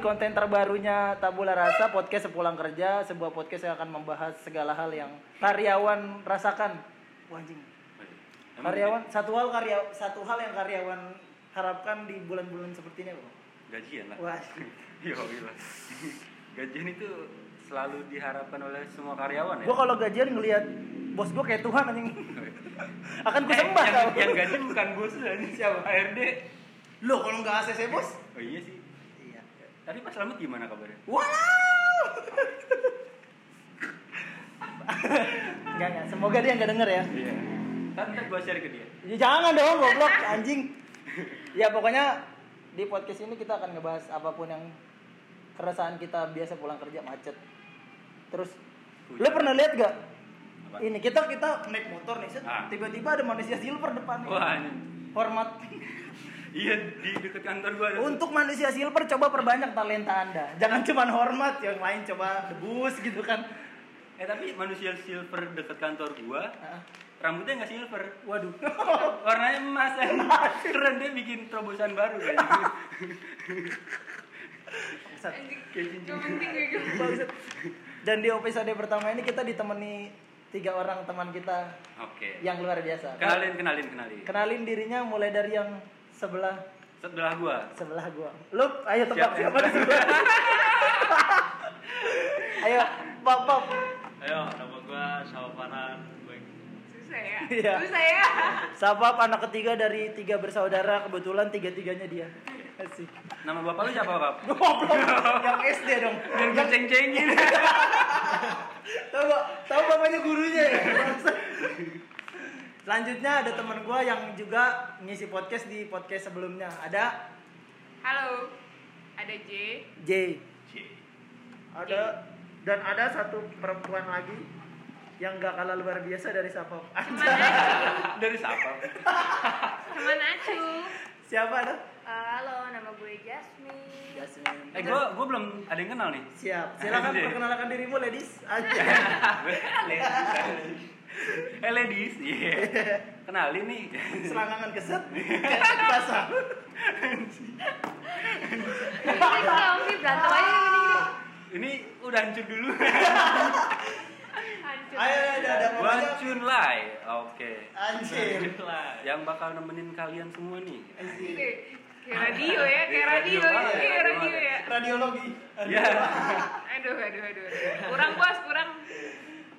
di konten terbarunya Tabula Rasa podcast sepulang kerja, sebuah podcast yang akan membahas segala hal yang karyawan rasakan. Wah, anjing. Karyawan satu hal karya satu hal yang karyawan harapkan di bulan-bulan seperti ini, Bang. gajian lah Wah. Yo, gila. gajian itu selalu diharapkan oleh semua karyawan ya Gua kalau gajian ngelihat bos gua kayak Tuhan anjing. Akan ku Eh, sembah yang, tau. yang gaji bukan bos ini siapa HRD Loh, kalau nggak ACC, Bos? oh iya sih. Tadi Pak Slamet gimana kabarnya Wow. Enggak, enggak. Semoga dia nggak denger ya. iya kan ntar gua share ke dia Ya, jangan dong, goblok, anjing. Ya pokoknya di podcast ini kita akan ngebahas apa pun yang keresahan kita biasa pulang kerja macet. Terus, lu pernah lihat gak? Apa? Ini kita kita naik motor nih, set, Ah. tiba-tiba ada manusia silver depan. wah ini Hormat. iya di dekat kantor gua ada. Untuk manusia silver coba perbanyak talenta Anda. Jangan cuma hormat, yang lain coba debus gitu kan. eh tapi manusia silver dekat kantor gua Ah. rambutnya nggak silver Waduh. warnanya emas ya keren dia bikin terobosan baru kayak cincin. Bangsat. Dan di episode pertama ini kita ditemani tiga orang teman kita oke yang luar biasa. kenalin kenalin kenalin Kenalin dirinya mulai dari yang sebelah sebelah gua sebelah gua. Lu ayo tebak Siapa? siapa di sebelah. ayo, pop pop. Ayo, nama gua Salvanan. Susah ya. Iya. Susah ya. Sapap anak ketiga dari tiga bersaudara, kebetulan tiga-tiganya dia. Asik. nama bapak lu siapa bapak Goblok, yang SD dong. gue ceng cengin Tahu Pak? tahu bapaknya gurunya ya. Selanjutnya ada teman gua yang juga ngisi podcast di podcast sebelumnya. Ada Halo. Ada J. J. Ada dan ada satu perempuan lagi yang gak kalah luar biasa dari Acu. dari siapa Teman Acu. Siapa ada? Eh, halo, nama gue Jasmine. Jasmine. eh gua gua belum ada yang kenal nih Siap. Silakan perkenalkan dirimu, ladies. Aja. eh ladies iya kenalin nih Selangangan keset. Basah. Ini kalau berantem aja ini udah hancur dulu. Ayo, ada ada One pokoknya. Chun Lai oke Anjir. yang bakal nemenin kalian semua nih Oke. Kayak radio ya, kayak radio Radio ya, kayak radio ya. Radiologi. ya Aduh, aduh, aduh. Kurang bos, kurang.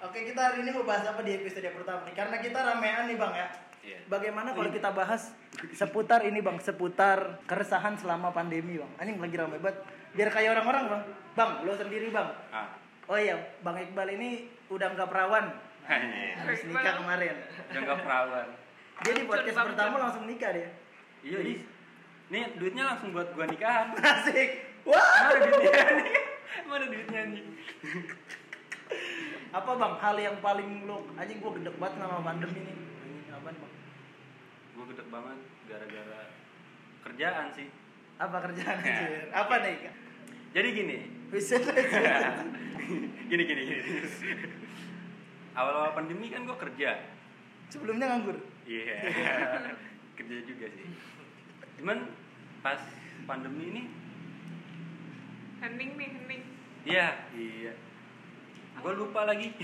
Oke, kita hari ini mau bahas apa di episode pertama nih? Karena kita ramean nih, Bang ya. Iya. Bagaimana kalau kita bahas seputar ini, Bang, seputar keresahan selama pandemi, Bang. Anjing lagi rame banget. Biar kayak orang-orang, Bang. Bang, lo sendiri, Bang. ah Oh iya, Bang Iqbal ini udah nggak perawan. Anjir. Habis nikah kemarin. udah nggak perawan Dia di podcast Bang, pertama Cun. langsung nikah dia. iya nih nih duitnya langsung buat gua nikahan Asik. Wah. mana duitnya nih mana duitnya nih Apa, Bang? Hal yang paling lo anjing gua gedek banget sama pandemi nih. Anjing apaan, Bang? gua gede banget gara-gara kerjaan sih Apa kerjaan Ya. anjir? Apa nih? Jadi gini Bisa gini gini gini awal-awal pandemi kan gua kerja Sebelumnya nganggur. iya kerja juga sih cuman pas pandemi ini Hening nih, hening. iya iya gua lupa lagi.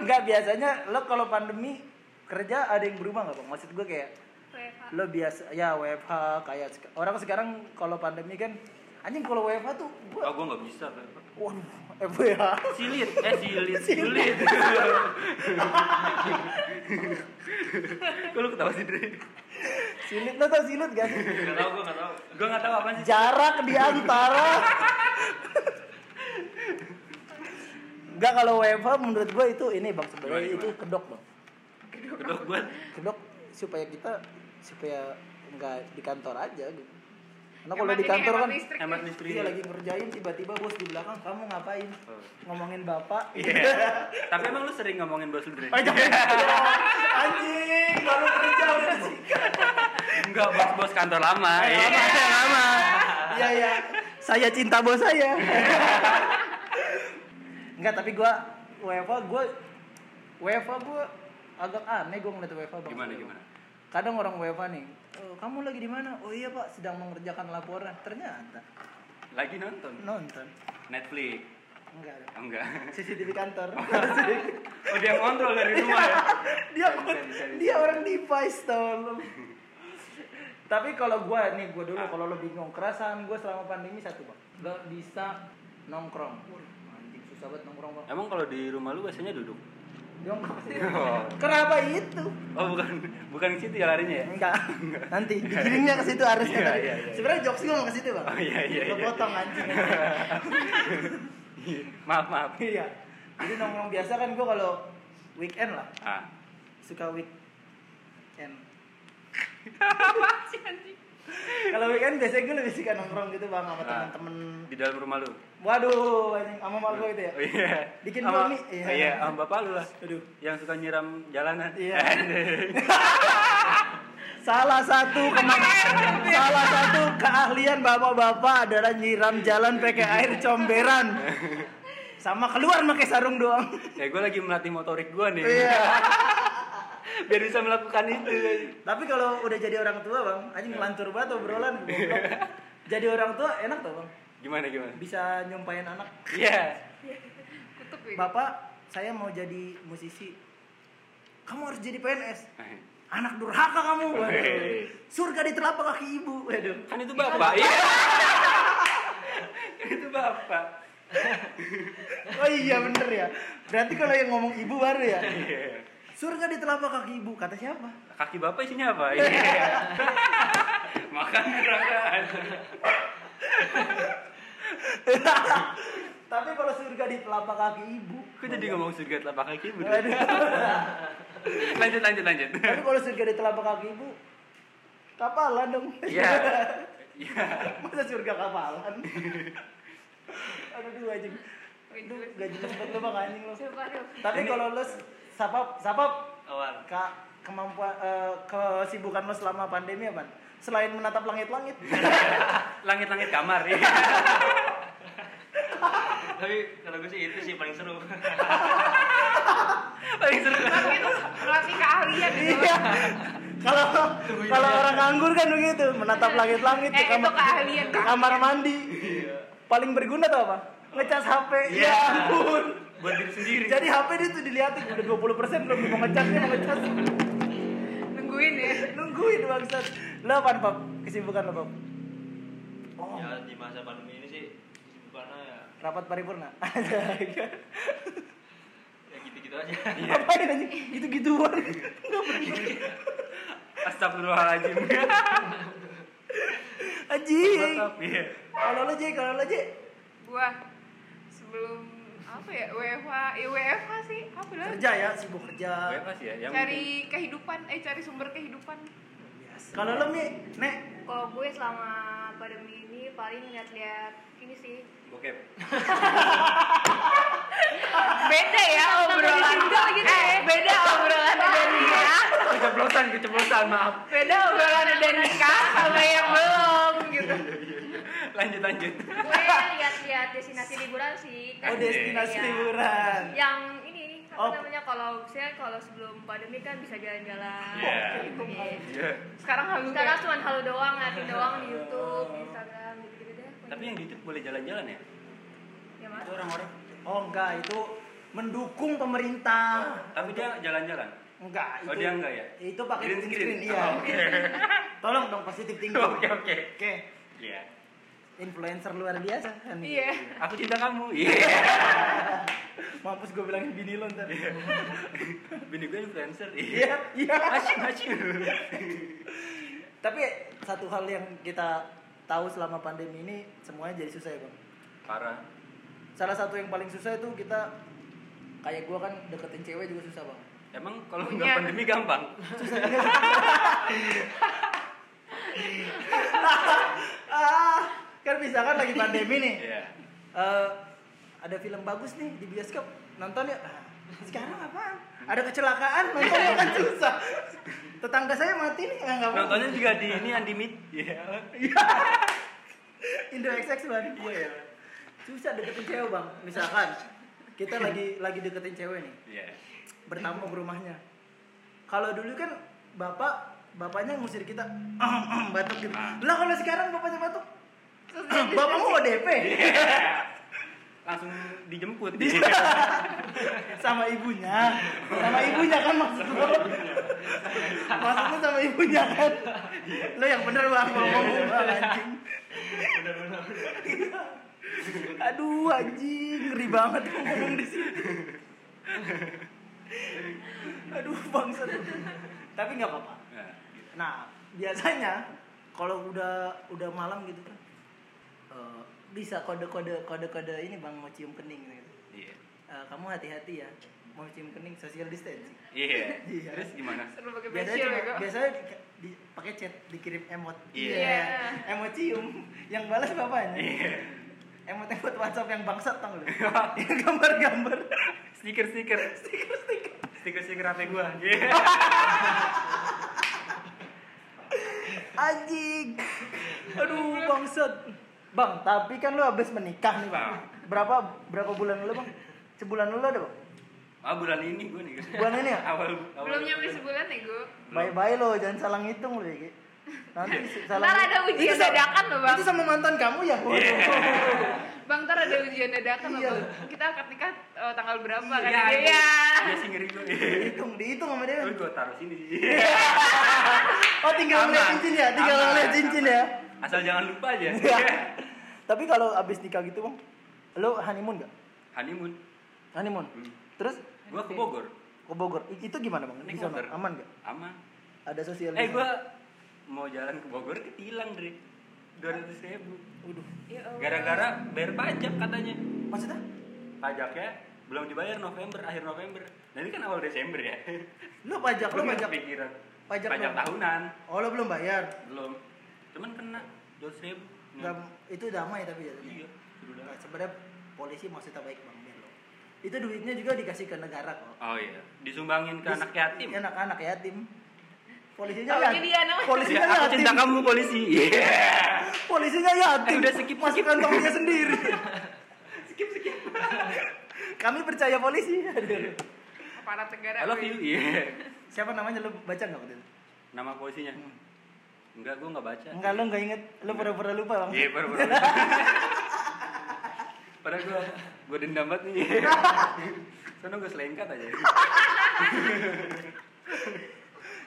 Enggak biasanya lo kalau pandemi kerja ada yang berubah nggak bang? Maksud gue kayak WFH. lo biasa ya WFH kayak orang sekarang kalau pandemi kan anjing kalau WFH tuh oh gua gua nggak bisa Pak. waduh FWH silit eh silit Silit. silit Kok lu ketawa sih Dre? silit lo tau silit gak? Gak tau, gua gak tau. Gua nggak tahu apa sih. Jarak di antara Enggak kalau WFH menurut gue itu ini bang sebenarnya itu kedok bang Kedok buat kedok supaya kita supaya enggak di kantor aja gitu. Karena kalau Hemat di kantor hemat kan listrik hemat ya. listrik. Iya lagi ngerjain tiba-tiba bos di belakang kamu ngapain? Oh. Ngomongin bapak. Iya. Tapi emang lu sering ngomongin bos lu Dre? Oh. Anjing, baru kerja udah. Enggak, bos-bos kantor lama. Eh, Iya. lama, eh, lama. Iya, iya. Saya cinta bos saya. Enggak, tapi gua WFA gua WFA gua agak aneh gua ngeliat WFA bang. Gimana gimana? Kadang orang WFA nih "Oh, kamu lagi di mana oh iya pak sedang mengerjakan laporan ternyata Lagi nonton. nonton Netflix. enggak ada. Oh, enggak. CCTV kantor Oh dia ngontrol dari rumah ya. dia Bisa, bisa, bisa. dia orang device lu tapi kalau gua nih gua dulu kalau lo bingung kerasaan gua selama pandemi satu bang nggak bisa nongkrong anjing susah banget nongkrong bang Emang kalau di rumah lu biasanya duduk? Oh. kenapa itu Oh bukan bukan ke situ ya larinya ya? enggak nanti digiringnya ke situ harusnya Iya, iya, iya. sebenarnya jokes gua mau ke situ bang Oh, iya, iya, lo iya. potong anjing maaf maaf. iya jadi nongkrong biasa kan gua kalau weekend lah Ah. suka weekend Apa sih anjing? Kalau weekend biasanya gue lebih suka nongkrong gitu bang sama Ah. teman-teman Di dalam rumah lu. waduh anjing sama mak gue gitu ya Oh iya. Bikin Sama- mie, iya. Iya, sama bapak lu lah. aduh Yang suka nyiram jalanan. Iya. salah satu kema- salah satu keahlian bapak-bapak adalah nyiram jalan pakai air comberan sama keluar pakai sarung doang ya gue lagi melatih motorik gue nih. iya Biar bisa melakukan itu. tapi kalau udah jadi orang tua bang anjing ngelantur banget obrolan jadi orang tua enak tuh bang Gimana gimana? bisa nyumpain anak Iya. Ya. bapak saya mau jadi musisi kamu harus jadi PNS anak durhaka kamu waduh Weh. surga di telapak kaki ibu waduh Kan itu bapak. Iya. Kan itu bapak. oh iya bener ya berarti kalau yang ngomong ibu baru ya Iya. Surga di telapak kaki ibu kata siapa Kaki bapak isinya apa? Iya. Makan neraka. tapi kalau surga di telapak kaki ibu Kok jadi ngomong surga telapak kaki? Waduh. lanjut lanjut lanjut. tapi kalau surga di telapak kaki ibu kapalan dong Iya. Iya. masa surga kapalan aduh dua anjing Aduh, gak jelas banget lo bang anjing lo tapi kalau lo sapap sapap Awan. kak kemampuan eh, kesibukan lo selama pandemi apa selain menatap langit-langit Langit-langit kamar. Iya. Tapi kalau gue sih itu sih paling seru. Paling seru. Melatih melatih keahlian gitu. iya kalau kalau orang nganggur kan begitu menatap langit-langit ke Eh, itu kamar keahlian, ke kamar mandi paling berguna tuh apa ngecas HP Iya. ya ampun Buat diri sendiri. jadi HP dia tuh dilihatin udah 20% belum mau ngecasnya mau ngecas Nungguin ya. nungguin bangsat lo apa pap kesibukan lo pap oh Ya di masa pandemi ini sih kesibukannya ya, rapat paripurna ya gitu-gitu aja. Iya. ngapain aja gitu gituan Astagfirullahaladzim. anjing Mantap. Iya. kalau lo J kalau lo J Gua sebelum apa ya WFH, ya WFH sih apa lah? kerja ya sibuk kerja sih ya? Yang Cari kehidupan, eh cari sumber kehidupan. kalau lo mi nek Kalau gue selama pandemi ini paling lihat-lihat ini sih. bokep. Beda ya obrolan. gitu ya. Eh, beda obrolan udah nikah. Keceplosan, keceplosan, maaf. Beda obrolan udah nikah sama yang belum gitu. Lanjut lanjut. Gue lihat-lihat destinasi liburan sih. oh destinasi Iya. liburan Yang ini apa Oh. namanya kalau saya kalau sebelum pandemi kan bisa jalan-jalan. Iya. Gitu. Iya. Sekarang halu Sekarang ya. cuma halu doang, ngeliatin doang di YouTube, di Instagram gitu-gitu deh. Tapi yang di YouTube boleh jalan-jalan ya? ya mas. Itu orang-orang. oh enggak itu mendukung pemerintah Tapi dia jalan-jalan. enggak itu Oh, dia enggak ya? itu pakai Green screen? screen iya Oh, Oke. tolong dong positif tinggi Oke oke. oke Iya. Influencer luar biasa kan Iya. Aku cinta kamu. Iya. mampus gue bilangin bini lo ntar Bini gue influencer. iya iya Asyik asyik. tapi satu hal yang kita tahu selama pandemi ini semuanya jadi susah ya bang Parah. salah satu yang paling susah itu kita kayak gue kan deketin cewek juga susah bang Emang kalau nggak pandemi gampang? ah kan misalkan lagi pandemi nih. Iya. Eh, ada film bagus nih di bioskop. Nonton ya sekarang apaan? Ada kecelakaan nontonnya kan susah. Tetangga saya mati nih nggak mau. Nontonnya juga di ini Andi Meet. Iya. Indo XX bang iya. Susah deketin cewek bang. Misalkan kita lagi lagi deketin cewek nih. Iya. bertamu ke rumahnya. Kalau dulu kan bapak bapaknya ngusir kita. Batuk gitu. Ah. lah kalau sekarang bapaknya batuk bapakmu ODP langsung dijemput. Sama ibunya. Sama ibunya kan maksud lo? Maksudnya sama ibunya kan? Lo yang bener bang. Ngomong bang anjing. Aduh anjing. Ngeri banget ngomong di sini. Aduh bangsa tapi nggak apa-apa. Nah, Nah, biasanya kalau udah udah malam gitu kan eh, bisa kode-kode kode-kode ini Bang mau cium kening gitu. iya Eh, kamu hati-hati ya. Mau cium kening social distancing. iya Iya. terus gimana Seru pakai Biasanya facial cuma, ya biasanya di, di- pakai chat dikirim emot. Iya. Emot cium yang balas bapaknya. iya Emot-emot WhatsApp yang bangsat tau lu. yang gambar-gambar. stiker stiker stiker stiker stiker stiker hp gua iya Anjing. Aduh, bangsat. Bang, tapi kan lu habis menikah nih, Bang. Berapa berapa bulan lu, Bang? Sebulan lu ada, Bang? ah bulan ini gua nih Bulan ini ya? awal, awal Belum nyampe sebulan nih gue. Bye-bye lo, jangan salah ngitung lo, ya. Nanti salah Ntar ada ujian dadakan lo, Bang. Itu sama mantan kamu ya? Waduh. Bang, ntar ada ujian dadakan Iya. Bang. Kita akad nikah eh, tanggal berapa kan? Iya, Iya. iya. Iya sih ngeri gua. dihitung, dihitung sama dia. Tapi gua taruh sini sih. Oh, tinggal ngeliat cincin ya, tinggal ngeliat cincin ya. Asal jangan lupa aja. Iya. Tapi kalau abis nikah gitu, Bang, lo honeymoon gak? Honeymoon. Honeymoon. Hmm. Terus Gua ke Bogor. ke Bogor. I- Itu gimana, Bang? Di sana aman gak? Aman. Ada sosial Eh gua mau jalan ke Bogor ketilang, Dre. 200 ribu. Waduh. Ya Allah. Gara-gara bayar pajak katanya. Maksudnya? Pajaknya belum dibayar November, akhir November. Nah ini kan awal Desember ya. Lo pajak, lo Gua pajak. pikiran. pajak Pajak tahunan. Oh, lo belum bayar. Belum. Cuman kena 200 ribu. Nggak, itu damai tapi ya. Iya. sudah. Nah, sebenarnya polisi maksudnya baik bang biar lo. Itu duitnya juga dikasih ke negara kok. Oh iya, disumbangin ke Dis- anak yatim. Anak-anak yatim. Polisinya ya. dia namanya. Polisinya Ya, aku yatim. cinta kamu polisi. Iya. Polisinya yatim. Eh, udah skip, Masuk kantongnya sendiri. skip skip. Kami percaya polisi. Aparat negara. I love gue. you. Iya. Siapa namanya lo baca nggak waktu itu? Nama polisinya. Enggak, gua enggak baca. Enggak lo nggak inget. Lo pura-pura lupa bang. Iya, baru baru. Padahal gua gua dendam banget nih. Soalnya gua selengkat aja.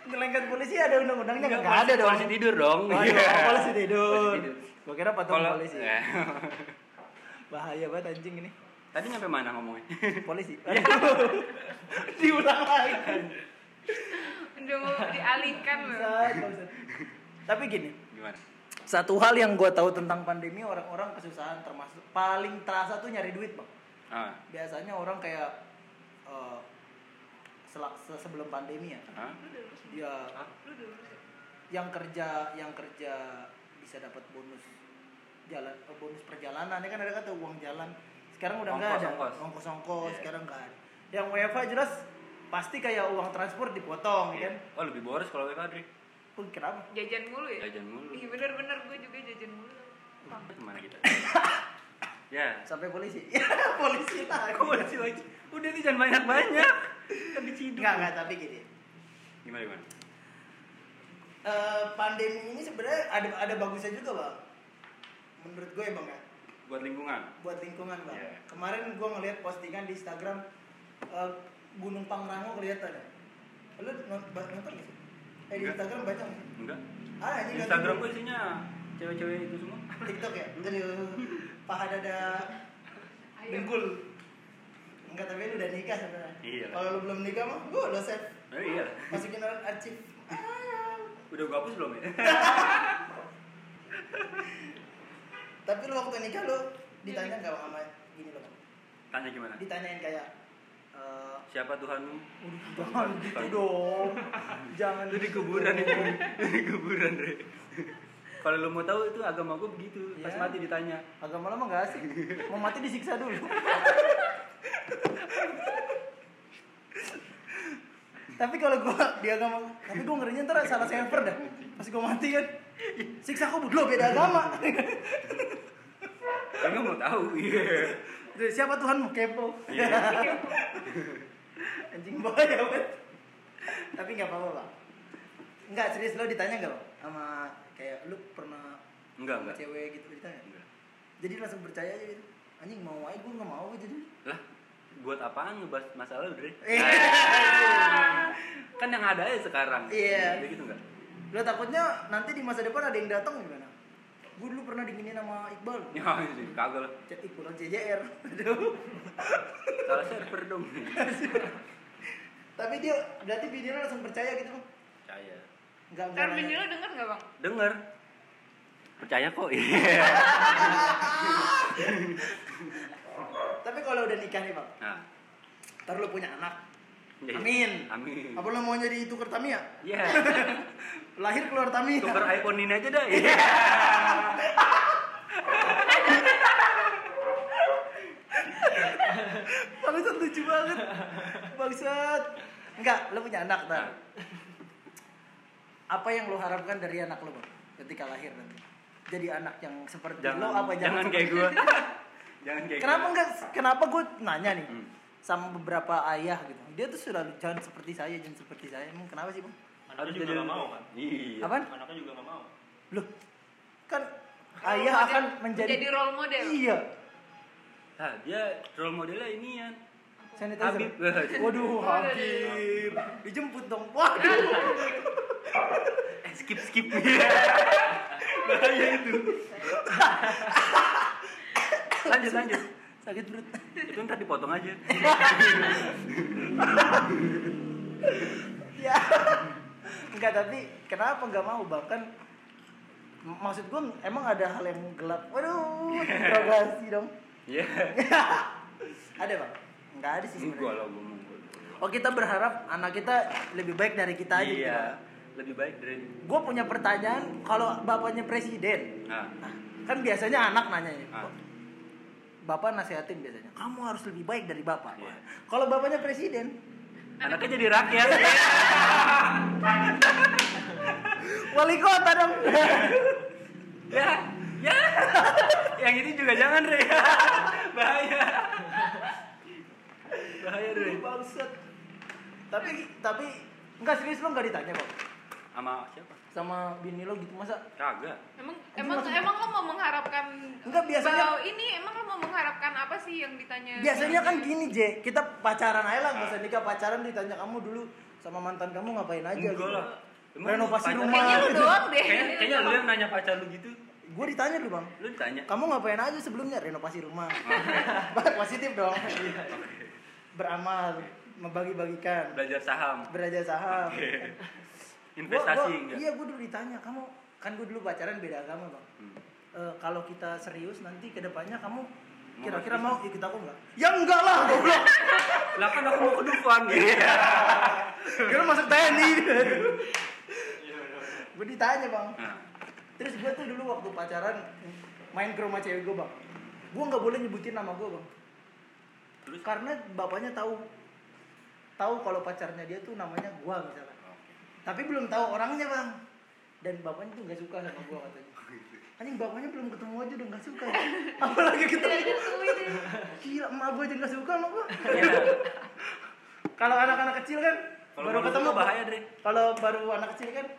Nyelengkat polisi ada undang-undangnya nggak polisi- ada dong. Polisi tidur dong. Oh, Iya. iya, polisi tidur. Gua kira patung Kalau polisi. eh, Bahaya banget anjing ini. tadi nyampe mana ngomongnya? Polisi. Iya. Diulang lagi. Udah mau dialihkan loh. Tapi gini, Gimana? satu hal yang gue tahu tentang pandemi orang-orang kesusahan termasuk paling terasa tuh nyari duit bang. Ah, Biasanya orang kayak eh, selak se- sebelum pandemi ya, ah, dia yang kerja yang kerja bisa dapat bonus jalan eh, bonus perjalanan ini kan ada kata uang jalan sekarang udah nggak ada Ongkos, ongkos. ongkos ongkos Iya. sekarang nggak ada yang WFH jelas pasti kayak uang transport dipotong ya kan Oh, lebih boros kalau Dri. Pun kenapa Jajan mulu ya? Jajan mulu. Iya bener-bener gue juga jajan mulu. Ke mana kita? ya. sampai polisi polisi lagi Kok polisi lagi? Udah nih jangan banyak-banyak. Kan diciduk. nggak nggak tapi gini Gimana gimana? Eh, pandemi ini sebenarnya ada ada bagusnya juga bang menurut gue ya bang ya Buat lingkungan. buat lingkungan bang Iya. kemarin gue ngeliat postingan di Instagram eh, Gunung Pangrango kelihatan ya lu nonton nggak sih eh di. Instagram baca nggak? Enggak. ah ini Instagram gue isinya cewek-cewek itu semua. TikTok ya aduh paha dada dengkul enggak tapi lu udah nikah sebenarnya Iya. kalau lu belum nikah mah gue lo save Oh iya. masukin arsip Ah. Udah gue hapus belum ya? tapi lu waktu nikah lu ditanya nggak sama gini Bang? Tanya gimana? ditanyain kayak eh, Siapa Tuhanmu? jangan gitu dong jangan Itu di kuburan itu. di kuburan, Dre. Kalau lu mau tahu itu agama gue begitu. Pas Iya. mati ditanya. agama lama gak asik mau mati disiksa dulu tapi kalau gua di agama tapi gua ngerinya ntar salah server dah pas gua mati kan siksa aku belum beda agama nggak mau tahu. Iya. Jadi, siapa Tuhanmu kepo Iya. anjing banget tapi nggak apa-apa bang Enggak, serius lo ditanya enggak, Bang? Sama kayak lu pernah Enggak, sama enggak. cewek gitu ditanya? Enggak. Jadi langsung percaya aja gitu. Anjing mau aja gue enggak mau jadi. Lah, buat apaan ngebahas masalah lu, Dre? Iya. kan yang ada aja sekarang. Iya. Kayak gitu enggak? Lo takutnya nanti di masa depan ada yang datang gimana? Gue dulu pernah diginiin sama Iqbal. Ya, sih, kagak lah. Chat Iqbal CJR. Aduh. Salah server dong. Tapi dia berarti bininya langsung percaya gitu. Percaya. Enggak enggak. Ntar nanya. bini lo denger gak bang? Dengar. Percaya kok. Iya. Tapi kalau udah nikah nih, Bang. Nah. Ntar lu punya anak. jadi- Amin. Amin. Apa lo mau jadi tuker Tamiya? Iya. Lahir keluar Tamiya. Tuker iPhone ini aja dah. Iya. Bangsat lucu banget. Bangsat. Enggak, lo punya anak Nah. Apa yang lo harapkan dari anak lo, Bang? Ketika lahir nanti. Jadi anak yang seperti Jangan lo apa jangan seperti- kayak gua. jangan kayak Kenapa enggak kenapa gue nanya nih Hmm. sama beberapa ayah gitu. Dia tuh selalu jangan seperti saya, jangan seperti saya. Emang kenapa sih, Bang? Anaknya juga nggak mau kan? Iya. Apaan? Anaknya juga nggak mau. Loh. Kan Role ayah model. akan menjadi Jadi role model. Iya. Nah, dia role modelnya ini ya. Sanitizer. Habib. Waduh, Habib. Dijemput dong. Waduh. Eh, skip skip. Bahaya itu. lanjut lanjut. Sakit perut. Itu ntar dipotong aja. ya. Enggak, tapi kenapa enggak mau, Bang? Kan m- maksud gue emang ada hal yang gelap. Waduh, interogasi dong. Iya. ada, Bang? Enggak ada sih sebenarnya. Oh, kita berharap anak kita lebih baik dari kita aja gitu. Lebih baik dari Gue punya pertanyaan, kalau bapaknya presiden, Nah, kan biasanya anak nanya ya, Ah. bapak nasihatin biasanya, kamu harus lebih baik dari bapak. Iya. Kalau bapaknya presiden, anaknya jadi rakyat. wali kota dong. ya, ya. Yang ini juga jangan, Re. Bahaya. Bahaya, Re. Bangsat. Tapi tapi enggak serius lo enggak ditanya kok Sama siapa? sama bini lo gitu masa Kagak. Emang emang maksud- emang lo mau mengharapkan Enggak, biasanya- ini emang lo mau mengharapkan apa sih yang ditanya? biasanya kan gini J kita pacaran aja lah nggak usah nikah pacaran ditanya kamu dulu sama mantan kamu ngapain aja Enggak gitu. lah. Emang Renovasi pacar- rumah. Kayaknya lu doang deh. Kayaknya, kayaknya lu yang nanya pacar lu gitu. gue ditanya dulu bang Lu ditanya. kamu ngapain aja sebelumnya renovasi rumah positif dong beramal membagi-bagikan Belajar saham. belajar saham Oke. Gua- Investasi gua- enggak? iya gue dulu ditanya kamu kan gue dulu pacaran beda agama bang. Hmm. Eh, kalau kita serius nanti ke depannya kamu kira-kira mau ikut aku nggak? Ya enggak lah goblok Lah kan aku mau ke Dufan gitu. kira masuk TNI. Iya, gue ditanya bang. Nah, terus gue tuh dulu waktu pacaran main ke rumah cewek gue bang. Gue nggak boleh nyebutin nama gue bang. Terus? Karena bapaknya tahu tahu kalau pacarnya dia tuh namanya gue misalnya tapi belum tahu orangnya bang dan bapaknya tuh nggak suka sama gue katanya anjing bapaknya belum ketemu aja udah nggak suka ya. apalagi ketemu gila emak gue aja nggak suka sama gue kalau anak-anak kecil kan Kalau baru ketemu bahaya, Dre. kalau baru anak kecil kan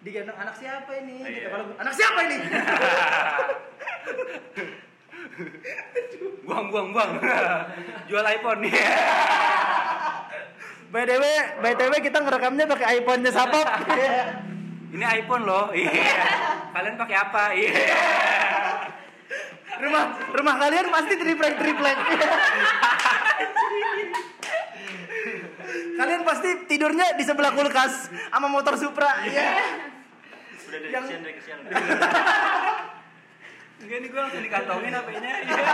digendong anak siapa ini Iya. gitu. kalau gua, anak siapa ini buang buang buang. Jual iPhone nih. btw btw kita ngerekamnya pakai iPhone-nya Sapop Ini iPhone loh. Iya. Kalian pakai apa? Iya. rumah rumah kalian pasti triplek triplek kalian pasti tidurnya di sebelah kulkas sama motor Supra ya Udah dari Yang- kesian dari kesian. Enggak nih gue langsung dikantongin HP-nya. Iya.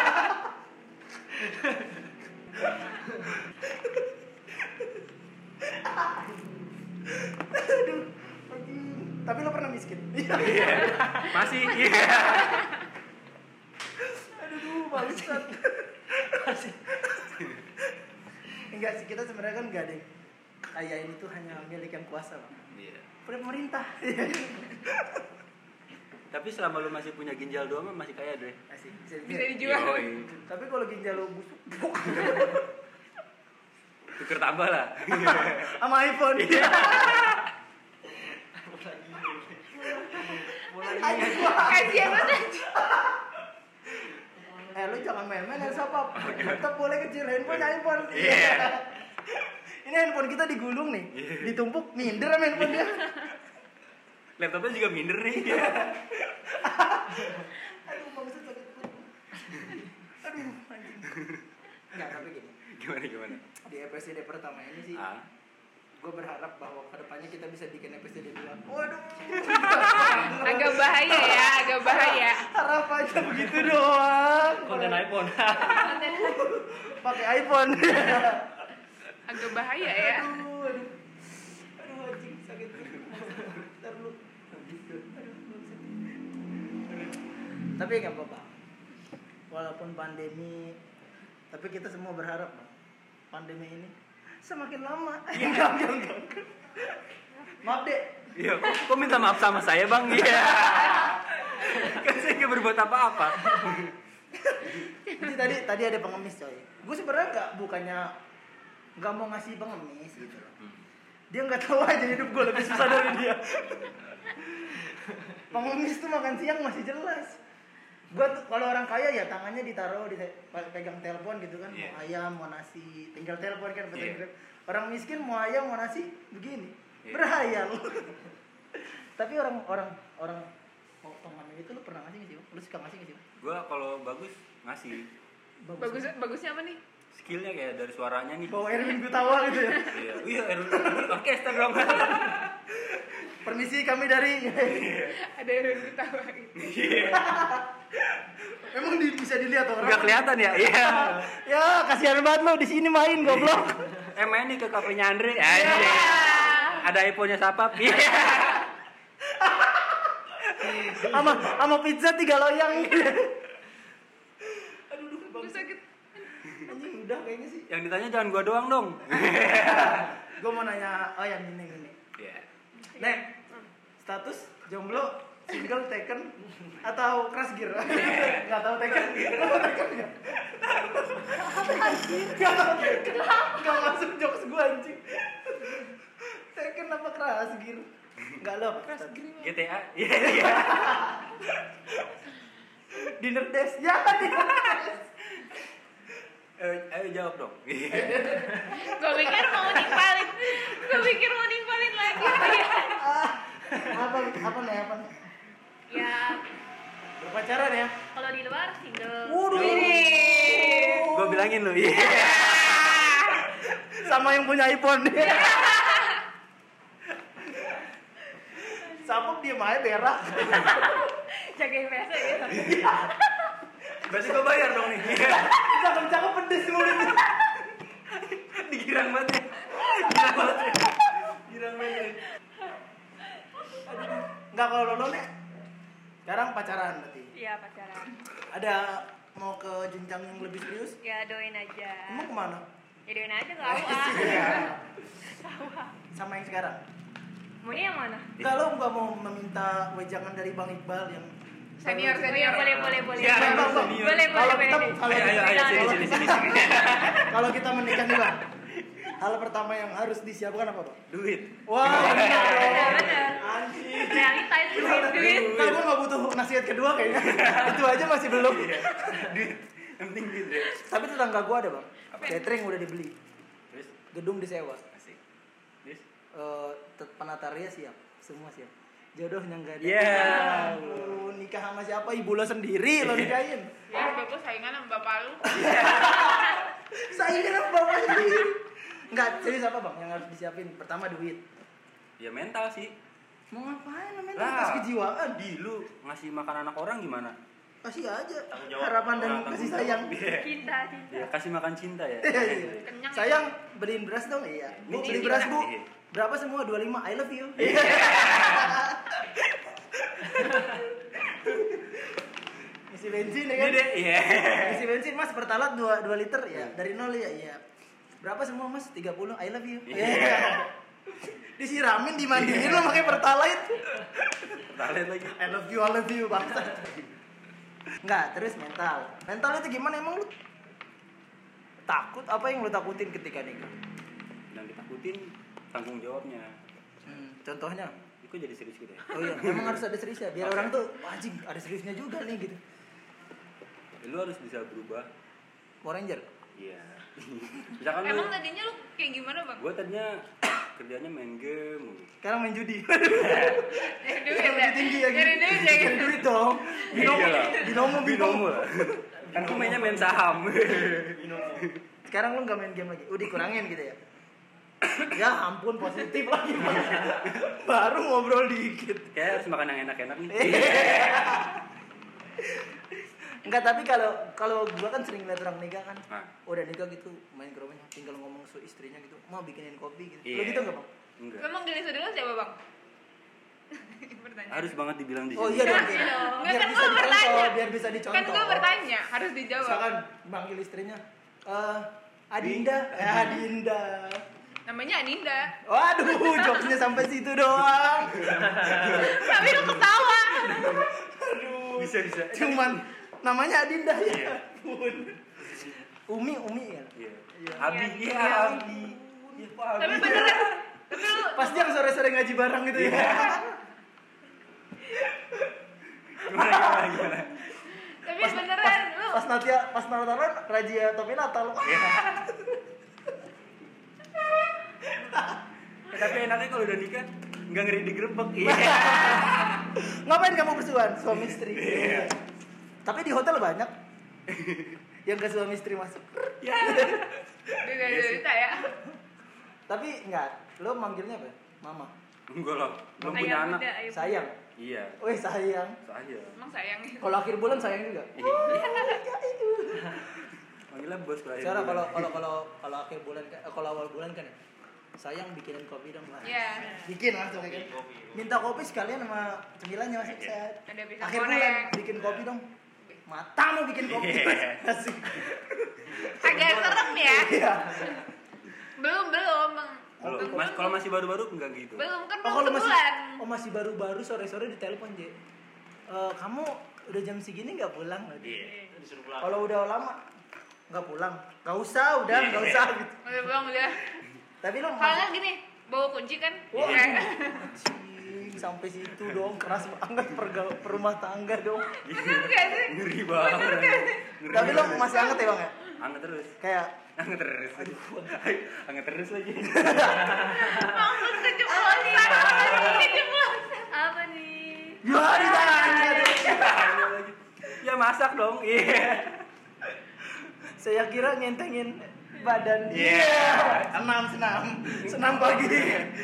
Tapi lo pernah miskin Iya. Masih. Iya. aduh bangsat enggak sih kita sebenarnya kan enggak kaya ini tuh hanya milik yang kuasa bang Iya. pemerintah Tapi selama lu masih punya ginjal dua mah masih kaya, Dre. Asik, bisa Bisa dijual. Yoi. tapi kalau ginjal lo busuk Tuker tambah lah. sama iPhone Kasihan banget anjing. Eh lu jangan main-main ya siapa? Tetap boleh kecil handphone iPhone. Iya. Ini handphone kita digulung nih, ditumpuk minder sama handphone dia. Laptopnya juga minder nih. Aduh, maksud sakit. Aduh, anjing. Enggak, tapi gini. gimana gimana? Di episode pertama ini sih, Ah. Gue berharap bahwa ke depannya kita bisa bikin episode dua. Waduh. Agak bahaya ya, agak bahaya. Harapannya begitu doang. Konten iPhone. Pakai iPhone. Agak bahaya ya. Aduh, aduh. Aduh, anjing sakit. Ntar lu. Tapi nggak apa-apa. Walaupun pandemi, tapi kita semua berharap pandemi ini semakin lama. Enggak, enggak, enggak. Maaf deh. Iya, kok, kok minta maaf sama saya bang? Iya. kan saya nggak berbuat apa-apa. Jadi tadi tadi ada pengemis coy. Gue sebenarnya nggak bukannya nggak mau ngasih pengemis gitu loh. Dia nggak tahu aja hidup gue lebih susah dari dia. pengemis tuh makan siang masih jelas. Gue tuh kalau orang kaya ya tangannya ditaruh di pegang telepon gitu kan, Iya. mau ayam, mau nasi, tinggal telepon kan pesan Iya. Grab. Orang miskin mau ayam, mau nasi, begini. Iya. Berhayal. Tapi orang orang orang potongan itu lu pernah ngasih nggak sih? Lu suka ngasih nggak sih? Gua kalau bagus ngasih Bagus bagusnya apa nih? skillnya kayak dari suaranya nih. Bawa Erwin Gutawa gitu ya. Iya, iya, Erwin orkestra dong. Permisi kami dari Ada yang ketawa gitu. Iya. Emang di, bisa dilihat orang. Nggak kelihatan ya? Iya. Ya, kasihan banget lo di sini main goblok. Eh main nih ke kafenya Andre. Aja. Ada iPhone-nya Sapap. Iya. Sama sama pizza tiga loyang. Aduh sakit. Anjing udah kayaknya sih. Yang ditanya jangan gua doang dong. Gue mau nanya, oh yang ini ini. Iya. Nek, status jomblo, single, taken, atau crush gear? Gak tau taken. Lo tau taken gak? Anjing, gak tau taken. Gak masuk jokes gue anjing. Taken apa crush gear? Gak lo, crush gear. GTA. Iya, iya. Dinner dash, ya dinner dash. Eh, ayo jawab dong. Gue pikir mau nimpalin. Gue pikir mau nimpalin lagi. Apa apa nih apa nih? Ya, Berpacaran ya? kalau di luar single. Waduh. Gua bilangin lu. Iya. Sama yang punya iPhone. Sapuk diem aja berak. Jagain biasa gitu. Berarti gua bayar dong nih. Cakep-cakep pedes mulutnya. Digirang banget ya. Girang banget ya. Girang banget. ya. Enggak kalau lo nih. Sekarang pacaran berarti. Iya pacaran. Ada mau ke jenjang yang lebih serius? Ya doain aja. Emang ke mana? Ya doain aja ke AUA. Iya. Sama yang sekarang. Maunya yang mana? Enggak lo nggak mau meminta wejangan dari Bang Iqbal yang Senior, senior. iya boleh boleh boleh. Ya, Bang, bang, bang. senior. Boleh boleh Kalau boleh. kita deh. kalau Ayo, ayo, ayo, sini, sini, sini, sini. kalau kita menikah nih bang, hal pertama yang harus disiapkan apa bang? Duit. Wah, benar Benar, Anjing. Realita itu duit duit. Nah, gue gak butuh nasihat kedua kayaknya. Itu aja masih belum. Duit. Yang penting duit deh. Tapi tetangga gue ada bang. Apa? Catering udah dibeli. Terus Gedung disewa. asik. Terus Eh, tet- penataria siap. Semua siap. Jodohnya nggak ada. Iya. Lu nikah sama siapa? Ibu lo sendiri lo nikahin. Ya udah gue saingan sama bapak lu. Saya kan bapak sendiri. Enggak, serius apa bang yang harus disiapin? Pertama duit. ya mental sih. Mau ngapain namanya? Lah. Tes kejiwaan. Di lu ngasih makan anak orang gimana? Kasih aja jawab. harapan dan kasih sayang. Iya. Cinta cinta. Ya, kasih makan cinta ya. Iya. Kenyang ya? Sayang, beliin beras dong iya. Bu, beli beras bu. Iya. Berapa semua? 25. I love you. Isi bensin ya kan? iya. Isi bensin mas pertalat 2, 2 liter ya. Dari nol ya, iya. Berapa semua mas? 30. I love you. Iya. Disiramin, dimandiin lo pakai pertalite. Talent lagi. I love you, I love you bangsa. Enggak, terus mental. Mental itu gimana emang lu? Takut apa yang lu takutin ketika nikah? Yang ditakutin tanggung jawabnya. Hmm, contohnya? Kok jadi serius gitu ya Oh iya, emang harus ada seriusnya biar orang tuh "Wah, anjing ada seriusnya juga nih gitu. Ya, lu harus bisa berubah Power Ranger. iya misalkan lu Emang tadinya lu kayak gimana bang? gue tadinya kerjanya main game. Sekarang main judi. Nyari duit Lebih ya? tinggi ya Nyari duit ya? Duit dong. Binomo, Iya binomo, binomo. binomo kan gue mainnya main saham Sekarang lu nggak main game lagi, udah dikurangin gitu ya. ya ampun positif lagi baru ngobrol dikit kayak harus makan yang enak-enak nih Enggak, tapi kalau kalau gua kan sering lihat orang nikah kan. Nah. Udah nikah gitu, main ke rumahnya, tinggal ngomong sama istrinya gitu, mau bikinin kopi gitu. Lu Iya. gitu enggak, Bang? enggak Emang jenis dulu siapa bang? Harus banget dibilang di Oh sini iya dong. Iya dong. Biar Kan bisa gua dicontoh, bertanya. biar bisa dicontoh. Kan gue bertanya, harus dijawab. Misalkan manggil istrinya, eh Adinda, eh Adinda. Namanya Aninda. Waduh, jokesnya sampai situ doang. Tapi lu ketawa. Aduh. bisa bisa Cuman namanya Adinda ya. Iya. ampun. Umi, Umi ya. iya Iya. Abi Iya, iya iya. Abi iya Tapi beneran. Pasti yang sore-sore ngaji bareng gitu ya. gimana gimana gimana tapi beneran lu Pas Natia, pas Natalan, Raja Topi Natal. Eh, tapi enaknya kalau udah nikah nggak ngeri digerebek iya Ngapain kamu bersuan? Suami istri. Tapi di hotel banyak yang ke suami istri masuk. beda cerita ya. Tapi enggak, lo manggilnya apa? Mama. enggak lah belum punya anak muda. Sayang. iya Weh sayang. saya Emang sayang ya. Kalau akhir bulan sayang juga. manggilnya bos kalau akhir Sekarang bulan. kalau kalau kalau kalau akhir bulan kan, eh, kalau awal bulan kan ya, sayang bikinin kopi dong lah. Iya. Bikin langsung kayak gitu. Minta kopi sekalian sama cemilannya masih. Ada pisang Akhir bulan bikin kopi dong. Mata mau bikin kopi. Iya. Asik. Agak serem ya. Iya. Belum belum. Kalau mas kalau masih baru-baru enggak gitu belum kan Oh belum kalau masih oh masih baru-baru sore-sore ditelepon Je. Eh, kamu udah jam segini nggak pulang? iya Disuruh pulang. Kalau udah lama nggak pulang, nggak usah, udah nggak usah gitu. Udah belum udah. Tapi lo Kalau gini, bawa kunci kan? Wah. Sampai situ dong keras banget perga- perumah tangga dong. Bener gak sih? ngeri banget ngeri Tapi lo masih anget ya bang ya? anget terus Kayak anget terus anget terus lagi Maksud keceplosan. Keceplosan. Apa nih? ya ditanya lagi ya masak dong iya Saya kira ngentengin badan. Iya. Senam senam senam pagi.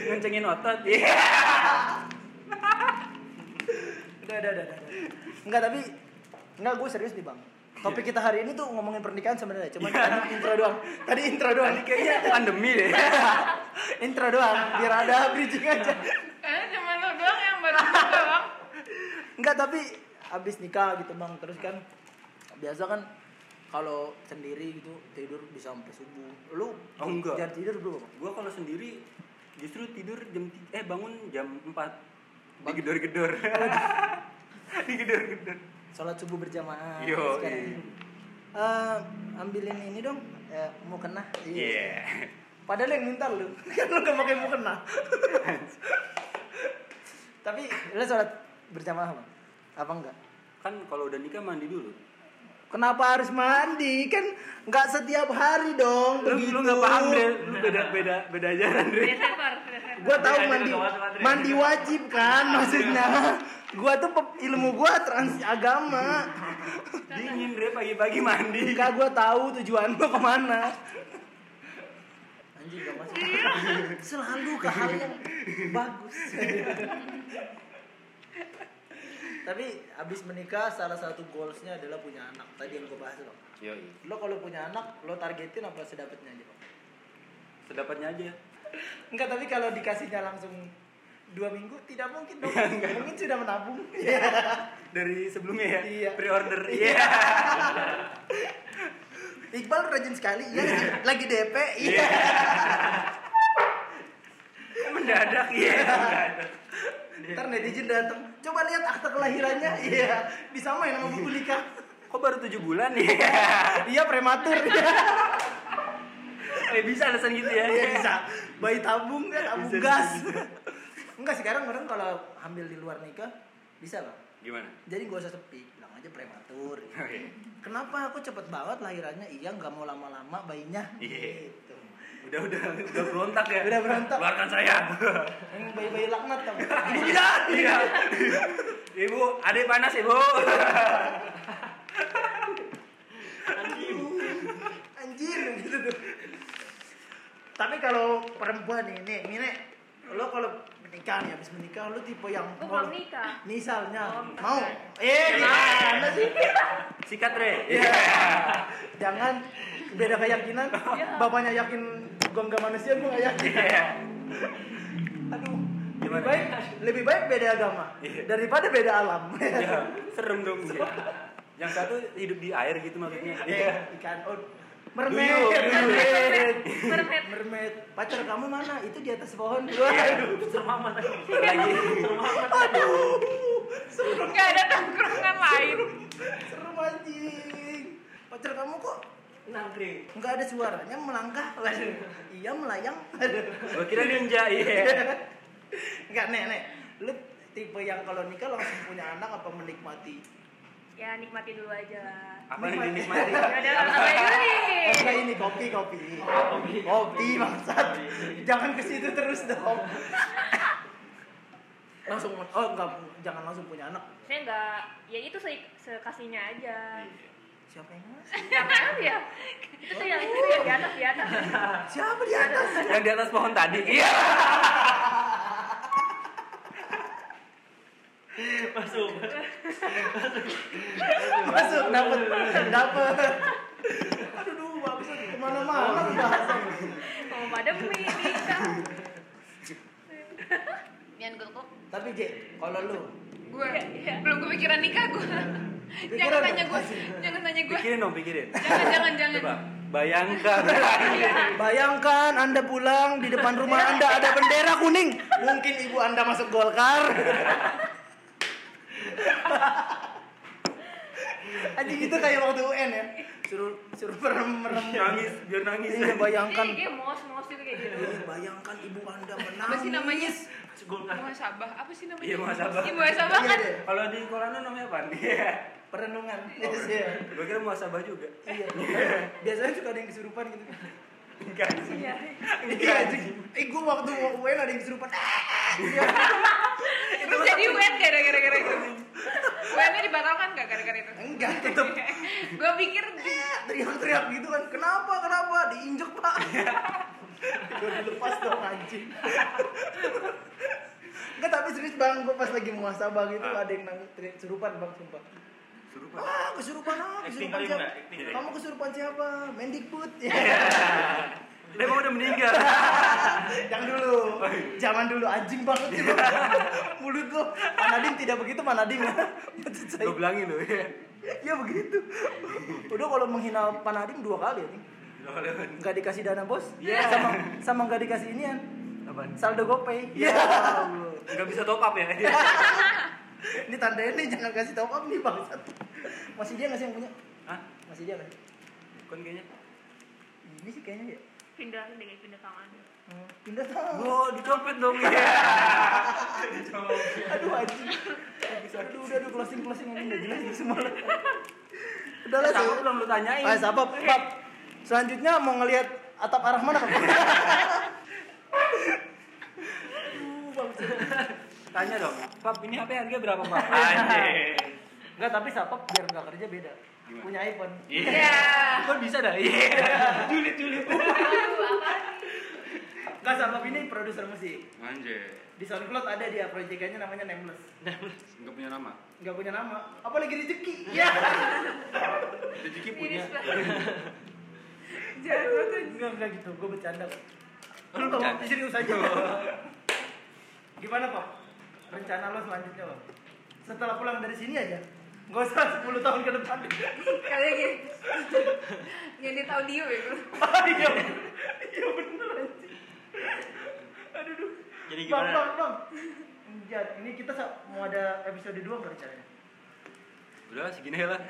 ngencengin otot iya Udah, udah, udah, udah. Enggak, tapi enggak gue serius nih, Bang. Topik kita hari ini tuh ngomongin pernikahan sebenarnya, cuman tadi intro doang. Tadi intro doang. Tadi kayaknya pandemi deh intro doang, biar ada bridging aja. Eh, cuma lo doang yang baru bang. Enggak, tapi abis nikah gitu, Bang. Terus kan biasa kan kalau sendiri gitu tidur bisa sampai subuh. Lu Oh, enggak. Jangan tidur dulu, Bang. gua kalau sendiri justru tidur jam eh bangun jam 4 digedor-gedor digedor-gedor Sholat subuh berjamaah. Yo, sekarang. iya. Eh, ambilin ini dong, eh, mau kena. iya Padahal yang minta lu, kan lu gak pakai mukena. Tapi lu sholat berjamaah bang? Apa enggak? kan kalau udah nikah mandi dulu Kenapa harus mandi? Kan nggak setiap hari dong. lu begitu. lu nggak paham deh lu beda beda beda ajaran deh. Gua tahu mandi mandi wajib kan maksudnya. Gua tuh ilmu gua trans agama. dingin deh pagi-pagi mandi Enggak gua tahu tujuan gua ke mana. Anjing gak masuk. Selalu ke hal yang bagus. Tapi abis menikah salah satu goalsnya adalah punya anak. Tadi yang gue bahas loh. Yoi. Lo kalau punya anak, lo targetin apa sedapatnya aja Bang? sedapatnya aja Enggak, tapi kalau dikasihnya langsung dua minggu tidak mungkin dong. Iya, mungkin sudah menabung. dari sebelumnya ya? Iya. pre-order. Iya. Iqbal rajin sekali, iya. Lagi, lagi DP, iya. Kok mendadak. Iya mendadak. Ntar netizen datang, coba lihat akta kelahirannya, iya. Disamain sama buku nikah. kok baru tujuh bulan nih Iya. Prematur. eh bisa alasan gitu ya? Iya bisa. Bayi tabung ya, tabung Bisa, gas. bisa, Enggak sekarang orang kalau hamil di luar nikah bisa bang. Gimana? Jadi gak usah sepi, bilang aja prematur. Oke. Kenapa aku cepet banget lahirannya? Iya nggak mau lama-lama bayinya. Iya. Gitu. Udah udah udah berontak ya. Udah berontak. Keluarkan saya. Yang bayi-bayi laknat nggak? Ibu bidan. Iya. Ibu, adek panas ibu. Anjir gitu tuh. Tapi kalau perempuan ini nih, lo kalau menikah nih, habis menikah lo tipe yang Gue belum nikah. Misalnya Oh, mau, eh gimana sih? Sikat re. Iya. Jangan beda keyakinan. Iya. Bapaknya yakin gua nggak manusia, gua nggak yakin. Iya. Aduh. Lebih Gimana? baik, lebih baik beda agama Iya. daripada beda alam. Iya. Serem dong. Iya. Yang satu hidup di air gitu maksudnya. Iya, ikan oh, mermaid, Duyung. mermaid, Mermaid. mermaid. Pacar kamu mana? Itu di atas pohon. Iya. Waduh, Serem amat. Lagi. aduh, serem, Nggak ada tongkrongan lain. serem anjing. Pacar kamu kok Nangkring. nggak ada suaranya melangkah? Waduh, iya melayang. Aduh. Gua kira ninja iya. Enggak, nek, nek. Lu tipe yang kalau nikah langsung punya anak apa menikmati? Ya nikmati dulu aja lah. Apa yang dinikmati? Ya udah apa? Oh, enggak ini kopi, kopi. Kopi, bangsat. Jangan ke situ terus dong. langsung oh enggak jangan langsung punya anak. Saya nggak, ya itu se sekasihnya aja. Siapa yang ngasih? Siapa ya? Itu tuh yang itu yang di atas di atas. Siapa di atas? Yang di atas pohon tadi. Iya. Masuk. Masuk dapat dapat. Aduh, duh, bangsat ke mana-mana pembahasan. Mau pada mie nikah. Nian gue kok. Tapi J, kalau lu Gue Iya. belum kepikiran nikah gue. Pikiran Jangan dong, tanya gue. Jangan tanya gue. Pikirin dong, pikirin. Jangan jangan jangan. Coba bayangkan. Bayangkan Anda pulang di depan rumah Anda ada bendera kuning. Mungkin ibu Anda masuk Golkar. Anjing itu kayak waktu UN ya. Suruh suruh merem merem. nangis, biar nangis. Iya, bayangkan. Iya, kayak mos mos juga kayak gitu. Iya, bayangkan ibu Anda menangis. Apa sih namanya? Golkar. Muhasabah. Apa sih namanya? Iya, muhasabah. Iya, muhasabah Iya kan. deh, Kalau di Kolano namanya apa? Iya. perenungan. Yes, iya. Gue kira muasabah juga. Iya. Biasanya suka ada yang kesurupan gitu. Enggak. Iya. Iya, anjing. Eh, gua waktu UN ada yang kesurupan. Iya. Terus jadi wet gara-gara gara itu. UN-nya dibatalkan gak gara-gara itu? Enggak, tetep gue pikir teriak-teriak gitu kan kenapa kenapa diinjek pak gue dilepas dong anjing Enggak tapi serius bang, gue pas lagi muasabah gitu Ah. ada yang nangis teriak kesurupan bang sumpah Suruh Ah kesurupan ah, kesurupan kali siapa? Kamu kesurupan siapa? Mendikbud ya. Dia emang udah meninggal. Yang dulu, zaman dulu anjing banget sih lu. Mulut lu. Manadim tidak begitu Manadim. Gue bilangin loh. ya. Ya begitu. Udah kalau menghina Panadim dua kali nih. Nggak dikasih dana bos. Iya. Sama sama nggak dikasih inian. Apaan? Saldo GoPay. Iya. Enggak bisa top up ya. Ini tandanya nih jangan kasih top up nih bangsat. Masih dia nggak sih yang punya? Hah? Masih dia nggak? Kon kayaknya. Ini sih kayaknya ya. Pindah kayak pindah tangan. Hmm, Pindah tangan. Gue dicopet dong ya. Aduh anjing. Aduh udah aduh closing closing ini nggak jelas ini semua. Udah lah. Sil. belum lu tanyain. Ah, siapa? Pap. Selanjutnya mau ngelihat atap arah mana. Tanya dong. Pap, ini HP harga berapa, Pap? Enggak, tapi Sapap biar nggak kerja beda. Gimana? Punya iPhone. ya. Kok bisa dah? Iya. Apa nih? Enggak, Sapap ini produser musik. Anjir. Di SoundCloud ada dia proyekannya namanya Nameless. Enggak punya nama. Enggak punya nama. Apalagi rezeki. Ya. Rezeki punya. Jangan. Enggak, enggak gitu. Gue bercanda. kok. Lu Lu kalau bercanda? serius aja. Gimana, Pak? Rencana lo selanjutnya, Pak? Setelah pulang dari sini aja. Enggak usah 10 tahun ke depan. Kayak gini. Ngedit audio ya gue. Ah, iya. Iya bener. Aduh, duh. Jadi Bang, gimana? bang, bang. Enggak, ini kita mau ada episode 2 enggak rencananya? Udah segini lah.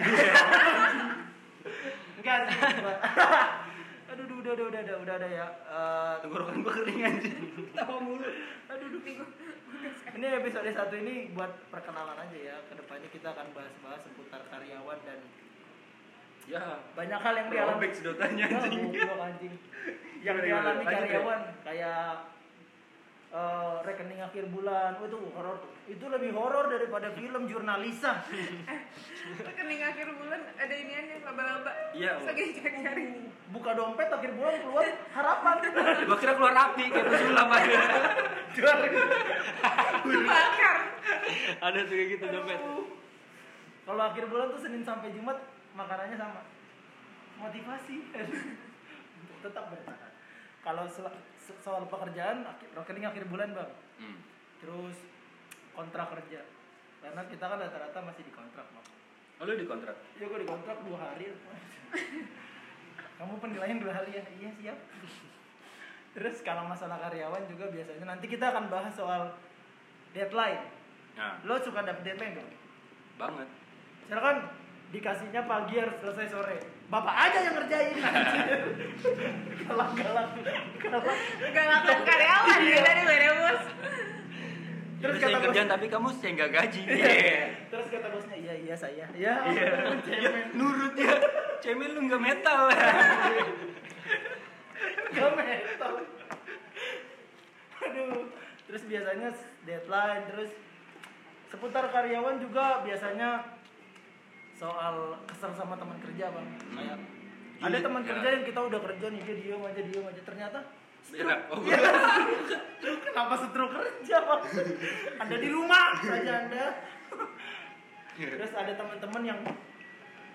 Enggak sih. Bang. Aduh, duh, udah, udah, udah, udah, udah ada ya. Eh, Tenggorokan gua kering anjing. tawa mulu. Aduh, duh. Ini episode satu ini buat perkenalan aja ya. Ke depannya kita akan bahas-bahas seputar karyawan dan Ya. banyak hal yang dialami. Sedotannya Ya, anjing. anjing. Yang dialami karyawan kayak eh, rekening akhir bulan, oh, itu horor tuh. Itu lebih horor daripada film jurnalisa. Rekening akhir bulan ada iniannya laba-laba. Iya, lagi cari-cari. Buka dompet akhir bulan keluar harapan. Gua kira keluar api kayak pesulap aja. Kebakar. Ada tuh kayak gitu dompet. Kalau akhir bulan tuh Senin sampai Jumat makanannya sama. Motivasi tetap bertahan. Kalau soal pekerjaan rekening akhir bulan bang, Hmm. terus kontrak kerja. Karena kita kan rata-rata masih di kontrak bang. Oh, lu dikontrak. Ya gue di kontrak dua hari. Kamu penilaian dua hari ya? Iya siap. Terus kalau masalah karyawan juga biasanya nanti kita akan bahas soal deadline. Nah, Lo suka dapet deadline gak? banget. Misalkan dikasihnya pagi harus selesai sore. Bapak aja yang ngerjain. galak galak galak. Galakan karyawan ya dari mana bos? Terus kata kerjaan tapi kamu saya nggak gaji. Terus kata bosnya iya iya saya. Ya. Iya. cemen. Nurut ya. Cemil lu nggak metal. Gak metal. Aduh. Terus biasanya deadline terus seputar karyawan juga biasanya soal kesel sama teman kerja bang. Kayak ada Iya, teman ya. kerja yang kita udah kerja nih dia diem aja diem aja ternyata Berak. Oh, Iya. Kenapa setru kerja bang? Anda di rumah saja anda. Terus ada teman-teman yang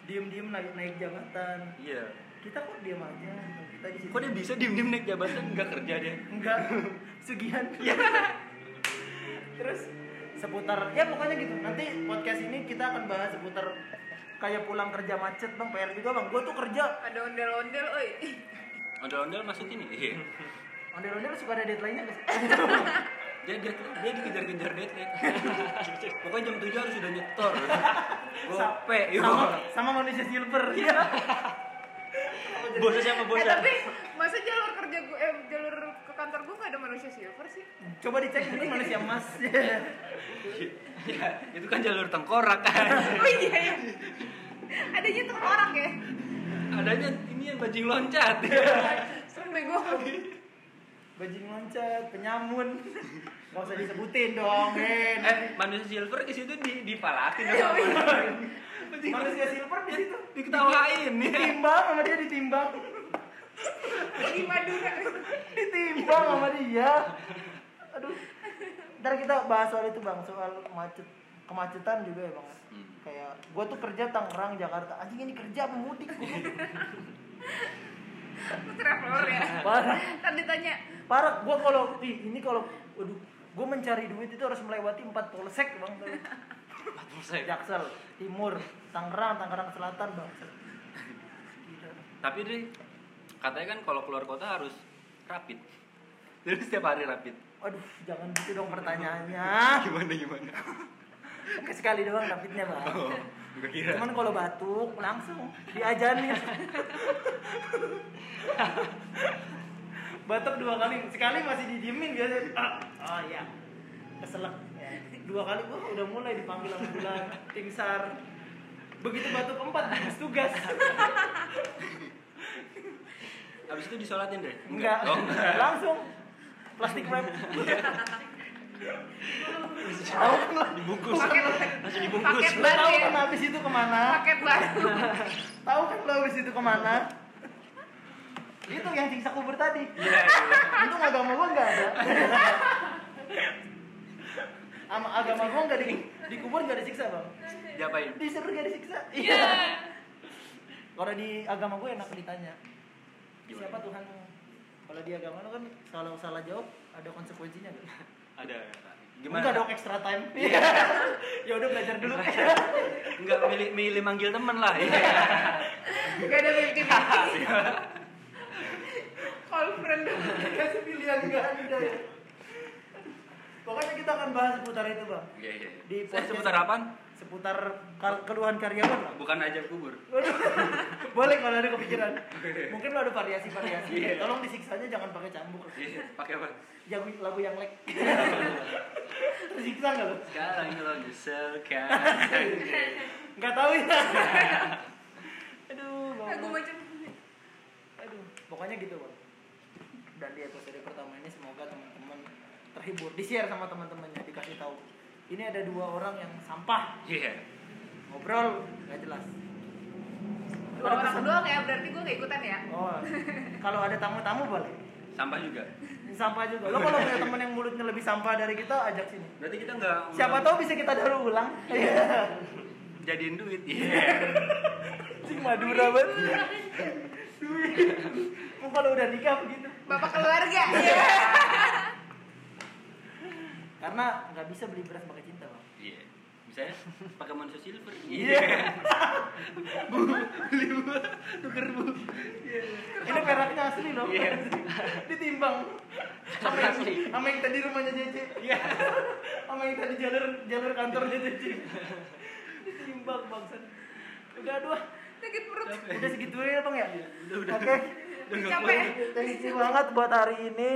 diem-diem naik naik jabatan. Iya. Kita kok diem aja? Kita di situ. Kok dia bisa diem-diem naik jabatan nggak kerja dia? Enggak, sugihan. Terus seputar ya pokoknya gitu. Nanti podcast ini kita akan bahas seputar kayak pulang kerja macet bang PR juga bang. Gue tuh kerja Ada ondel-ondel, oi. Ondel-ondel masuk ini. Iya. ondel-ondel suka ada deadline-nya nggak sih? Dia, dia, dia dikejar-kejar deadline. Pokoknya jam 7 harus sudah nyetor. Gope, yo. sama, sama manusia silver. Iya. Bosnya siapa Eh bosnya? tapi masa jalur kerja gue, eh jalur ke kantor gue gak ada manusia silver sih? Coba dicek ini manusia emas. Ya, itu kan jalur tengkorak kan. Oh iya ya. Adanya tuh orang ya. Adanya ini yang bajing loncat. Serem bego. Bajing loncat, penyamun. Gak usah disebutin dong, men. eh, manusia silver ke situ di dipalakin Iya, sama Manusia silver di situ. diketawain ya. Ditimbang sama dia ditimbang. Di Madura. ditimbang sama dia aduh ntar kita bahas soal itu bang soal macet kemacetan juga ya bang Hmm. kayak gue tuh kerja Tangerang Jakarta anjing ini kerja apa mudik gua. Lu traveler ya. parah Ntar ditanya, parah gue kalau ih, ini kalau waduh gue mencari duit itu harus melewati empat polsek bang Jaksel Timur Tangerang Tangerang Selatan bang. Tapi deh, katanya kan kalau keluar kota harus rapid. Jadi setiap hari rapid. aduh jangan gitu dong pertanyaannya Gimana gimana? sekali doang rapidnya bang Oh, kira. Cuman kalau batuk langsung diajarin. batuk dua kali, sekali masih didiemin biasa. Ah, oh iya. Keselak. Dua kali gua udah mulai dipanggil ambulan, tim SAR. Begitu batuk empat tugas. Abis itu disolatin deh? Enggak. Oh, enggak. Langsung plastik wrap. Tahu kan? Dibungkus. paket, Masih dibungkus. paket baru tahu kan habis itu ke mana? Paket baru. Tahu kan lo habis itu ke mana? Itu yang siksa kubur tadi. Iya, Untung agama gua nggak ada. Sama agama gua nggak di dikubur nggak disiksa bang. Diapain? Disuruh nggak disiksa. Iya. Kalau di agama gue enak ditanya. Gimana? Siapa Tuhanmu? Kalau di agama lo kan kalau salah jawab ada konsekuensinya kan? Ada. Gimana? Enggak dong extra time. ya udah belajar dulu. Enggak milih milih manggil temen lah. Iya. Gak ada mimpi mimpi. Call friend. Kasih pilihan nggak ada. Pokoknya kita akan bahas seputar itu bang. Iya, iya. Di podcast- seputar apaan? Seputar keluhan karyawan bang. Bukan aja kubur. Boleh kalau ada kepikiran. Mungkin lo ada variasi-variasi. Tolong disiksanya jangan pakai cambuk. Iya, pakai apa? Yang lagu yang lek. Tersiksa nggak lo? Sekarang lo nyesel kan. Nggak tahu ya. Aduh, Bang. Lagu macam Aduh, pokoknya gitu bang. Dan di episode pertama ini semoga teman-teman terhibur, di share sama teman-temannya, dikasih tahu. Ini ada dua orang yang sampah, Iya. ngobrol nggak jelas. dua Ada orang pesan? doang ya berarti gue gak ikutan ya. Oh, kalau ada tamu-tamu boleh. Sampah juga. Sampah juga. Lo kalau punya teman yang mulutnya lebih sampah dari kita, ajak sini. Berarti kita nggak Siapa tahu bisa kita daur ulang. Iya. jadiin duit. Iya. Cing Madura banget. Duit. Mau kalau udah nikah begitu. Bapak keluarga. Iya. Karena nggak bisa beli beras pakai cinta bang. Iya. Misalnya pakai Monso Silver. Iya. bu, beli bu, tuker bu. Ini peraknya asli loh. Iya. Ditimbang. Sama yang, sama yang tadi rumahnya Cece. Iya. Sama yang tadi jalur jalur kantornya Cece. Ditimbang bangsan. Udah dua. Sakit perut. Udah segitu ya bang ya. Udah, udah. Oke. Nggak Capek. Thank you banget buat hari ini.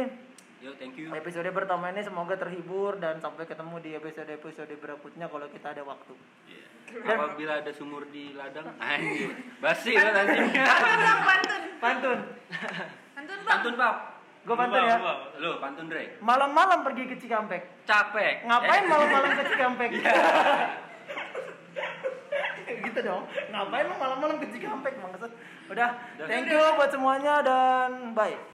Yo, thank you. Episode pertama ini semoga terhibur dan sampai ketemu di episode-episode berikutnya kalau kita ada waktu. Iya. Apabila ada sumur di ladang, anjir. Basi lah nanti. Pantun, pantun. Pantun. Pantun bang. Pantun, Pak. Gue pantun ya. Lo pantun, Dre. Malam-malam pergi ke Cikampek. Capek. Ngapain malam-malam ke Cikampek? gitu dong. Ngapain lo malam-malam ke Cikampek, Maksud. Udah, Udah. thank you buat semuanya dan bye.